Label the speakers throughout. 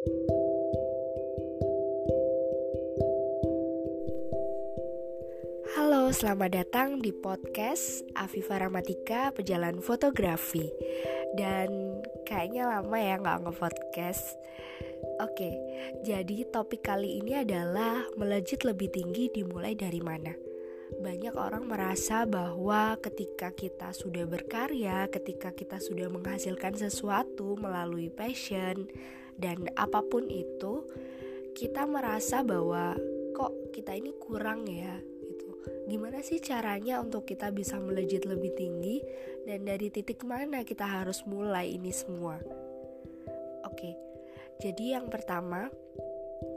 Speaker 1: Halo, selamat datang di podcast Afifa Ramatika Pejalan Fotografi Dan kayaknya lama ya nggak nge-podcast Oke, jadi topik kali ini adalah melejit lebih tinggi dimulai dari mana? banyak orang merasa bahwa ketika kita sudah berkarya, ketika kita sudah menghasilkan sesuatu melalui passion dan apa pun itu, kita merasa bahwa kok kita ini kurang ya gitu. Gimana sih caranya untuk kita bisa melejit lebih tinggi dan dari titik mana kita harus mulai ini semua? Oke. Jadi yang pertama,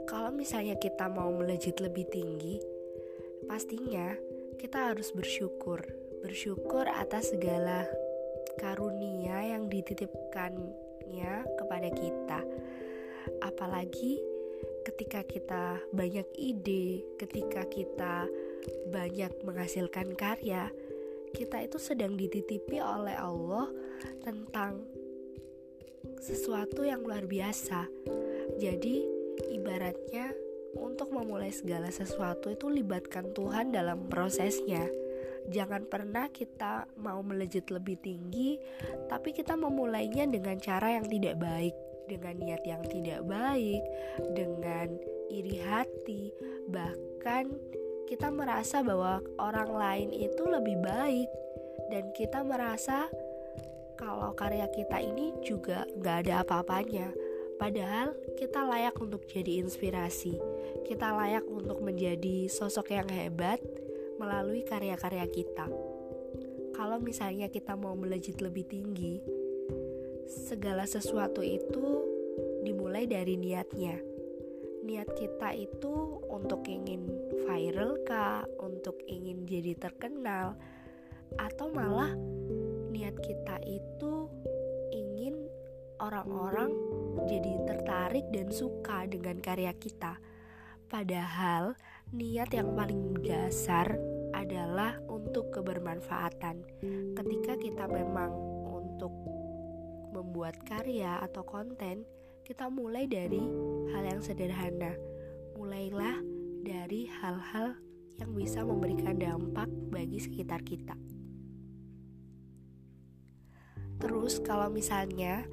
Speaker 1: kalau misalnya kita mau melejit lebih tinggi, pastinya kita harus bersyukur, bersyukur atas segala karunia yang kepada kita. Apalagi ketika kita banyak ide, ketika kita banyak menghasilkan karya, kita itu sedang dititipi oleh Allah tentang sesuatu yang luar biasa. Jadi, ibaratnya untuk memulai segala sesuatu itu libatkan Tuhan dalam prosesnya. Jangan pernah kita mau melejit lebih tinggi, tapi kita memulainya dengan cara yang tidak baik, dengan niat yang tidak baik, dengan iri hati, bahkan kita merasa bahwa orang lain itu lebih baik, dan kita merasa kalau karya kita ini juga gak ada apa-apanya. Padahal kita layak untuk jadi inspirasi. Kita layak untuk menjadi sosok yang hebat melalui karya-karya kita. Kalau misalnya kita mau melejit lebih tinggi, segala sesuatu itu dimulai dari niatnya. Niat kita itu untuk ingin viral kah, untuk ingin jadi terkenal, atau malah niat kita itu ingin orang-orang jadi tertarik dan suka dengan karya kita Padahal niat yang paling dasar adalah untuk kebermanfaatan. Ketika kita memang untuk membuat karya atau konten, kita mulai dari hal yang sederhana. Mulailah dari hal-hal yang bisa memberikan dampak bagi sekitar kita. Terus kalau misalnya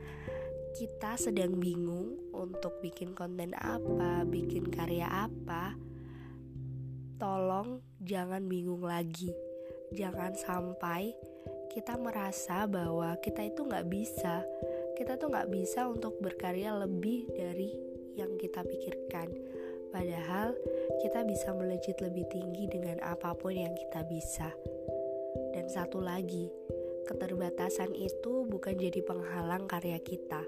Speaker 1: kita sedang bingung untuk bikin konten apa, bikin karya apa, tolong jangan bingung lagi. Jangan sampai kita merasa bahwa kita itu nggak bisa. Kita tuh nggak bisa untuk berkarya lebih dari yang kita pikirkan. Padahal kita bisa melejit lebih tinggi dengan apa pun yang kita bisa. Dan satu lagi, keterbatasan itu bukan jadi penghalang karya kita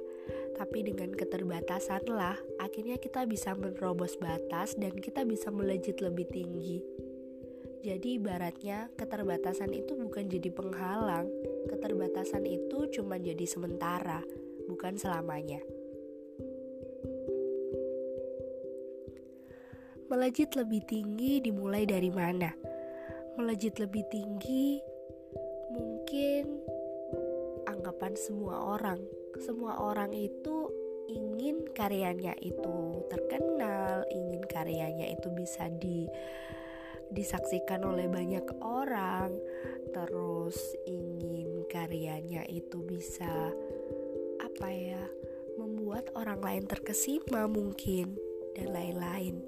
Speaker 1: tapi dengan keterbatasanlah akhirnya kita bisa menerobos batas dan kita bisa melejit lebih tinggi. Jadi ibaratnya keterbatasan itu bukan jadi penghalang, keterbatasan itu cuma jadi sementara, bukan selamanya. Melejit lebih tinggi dimulai dari mana? Melejit lebih tinggi anggapan semua orang semua orang itu ingin karyanya itu terkenal, ingin karyanya itu bisa di disaksikan oleh banyak orang, terus ingin karyanya itu bisa apa ya, membuat orang lain terkesima mungkin dan lain-lain.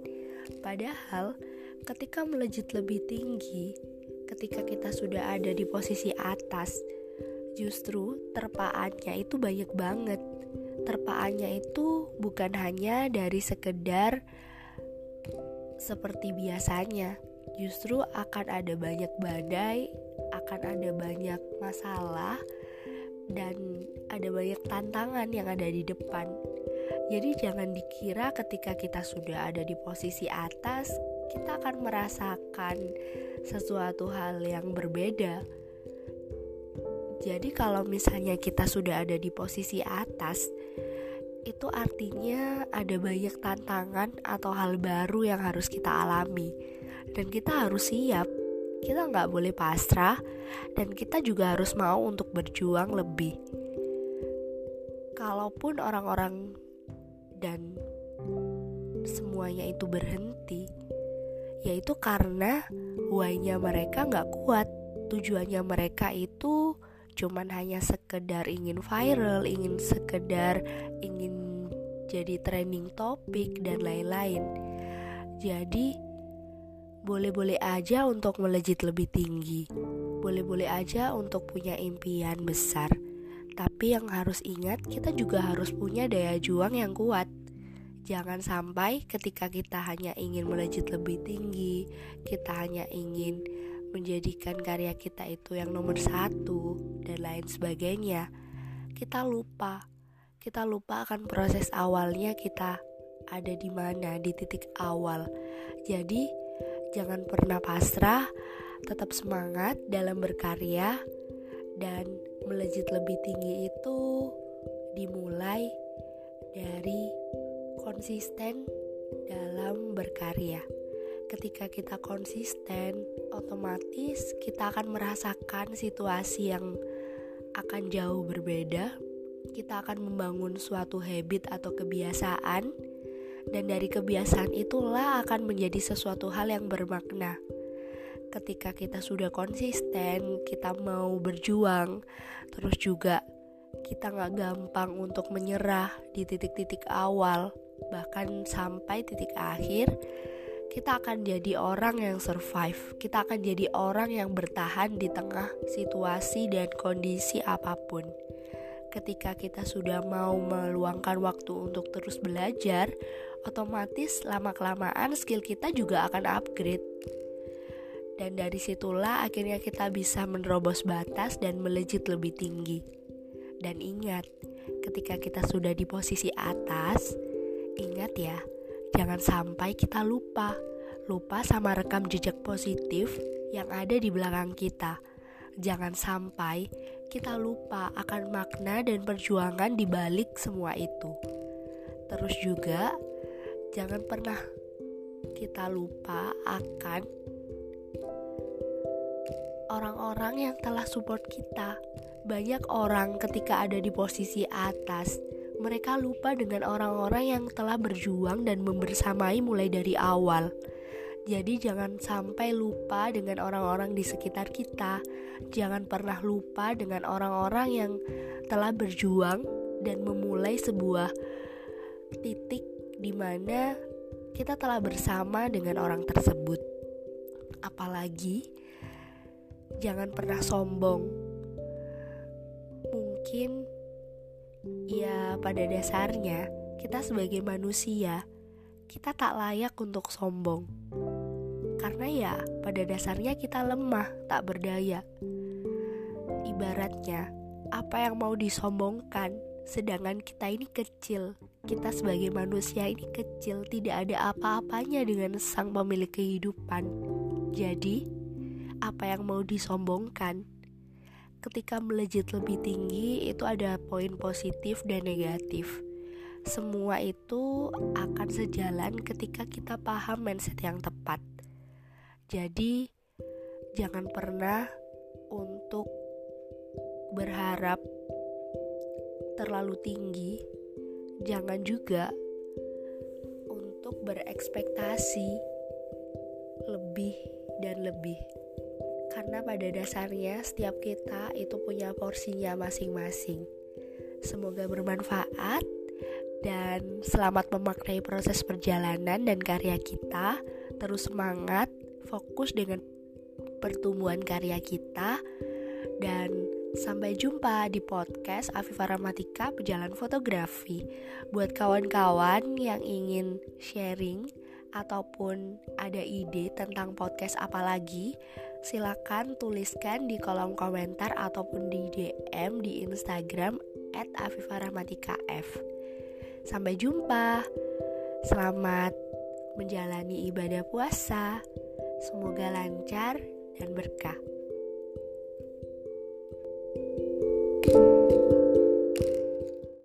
Speaker 1: Padahal ketika melejit lebih tinggi, ketika kita sudah ada di posisi atas, justru terpaannya itu banyak banget. Terpaannya itu bukan hanya dari sekedar seperti biasanya, justru akan ada banyak badai, akan ada banyak masalah, dan ada banyak tantangan yang ada di depan. Jadi, jangan dikira ketika kita sudah ada di posisi atas, kita akan merasakan sesuatu hal yang berbeda jadi kalau misalnya kita sudah ada di posisi atas, itu artinya ada banyak tantangan atau hal baru yang harus kita alami. Dan kita harus siap, kita nggak boleh pasrah, dan kita juga harus mau untuk berjuang lebih. Kalaupun orang-orang dan semuanya itu berhenti? Yaitu karena why-nya mereka nggak kuat. Tujuannya mereka itu cuman hanya sekedar ingin viral, ingin sekedar ingin jadi trending topik dan lain-lain. Jadi boleh-boleh aja untuk melejit lebih tinggi. Boleh-boleh aja untuk punya impian besar. Tapi yang harus ingat, kita juga harus punya daya juang yang kuat. Jangan sampai ketika kita hanya ingin melejit lebih tinggi, kita hanya ingin menjadikan karya kita itu yang nomor satu dan lain sebagainya. Kita lupa, kita lupa akan proses awalnya kita ada di mana di titik awal. Jadi jangan pernah pasrah, tetap semangat dalam berkarya dan melejit lebih tinggi itu dimulai dari konsisten dalam berkarya. Ketika kita konsisten, otomatis kita akan merasakan situasi yang akan jauh berbeda. Kita akan membangun suatu habit atau kebiasaan, dan dari kebiasaan itulah akan menjadi sesuatu hal yang bermakna ketika kita sudah konsisten, kita mau berjuang, terus juga kita nggak gampang untuk menyerah di titik-titik awal, bahkan sampai titik akhir, kita akan jadi orang yang survive. Kita akan jadi orang yang bertahan di tengah situasi dan kondisi apa pun. Ketika kita sudah mau meluangkan waktu untuk terus belajar, otomatis lama-kelamaan skill kita juga akan upgrade dan dari situlah akhirnya kita bisa menerobos batas dan melejit lebih tinggi. Dan ingat, ketika kita sudah di posisi atas, ingat ya, jangan sampai kita lupa. Lupa sama rekam jejak positif yang ada di belakang kita. Jangan sampai kita lupa akan makna dan perjuangan di balik semua itu. Terus juga, jangan pernah kita lupa akan orang-orang yang telah support kita. Banyak orang ketika ada di posisi atas, mereka lupa dengan orang-orang yang telah berjuang dan membersamai mulai dari awal. Jadi jangan sampai lupa dengan orang-orang di sekitar kita. Jangan pernah lupa dengan orang-orang yang telah berjuang dan memulai sebuah titik di mana kita telah bersama dengan orang tersebut. Apalagi jangan pernah sombong. Mungkin ya pada dasarnya kita sebagai manusia kita tak layak untuk sombong. Karena ya pada dasarnya kita lemah, tak berdaya. Ibaratnya apa yang mau disombongkan sedangkan kita ini kecil kita sebagai manusia ini kecil tidak ada apa-apanya dengan sang pemilik kehidupan jadi apa yang mau disombongkan. Ketika melejit lebih tinggi, itu ada poin positif dan negatif. Semua itu akan sejalan ketika kita paham mindset yang tepat. Jadi, jangan pernah untuk berharap terlalu tinggi. Jangan juga untuk berekspektasi lebih dan lebih karena pada dasarnya setiap kita itu punya porsinya masing-masing. Semoga bermanfaat dan selamat memaknai proses perjalanan dan karya kita. Terus semangat, fokus dengan pertumbuhan karya kita dan sampai jumpa di podcast Afifah Ramatika Pejalan Fotografi. Buat kawan-kawan yang ingin sharing ataupun ada ide tentang podcast apa lagi, silakan tuliskan di kolom komentar ataupun di DM di Instagram @afifarahmatikaf. Sampai jumpa. Selamat menjalani ibadah puasa. Semoga lancar dan berkah.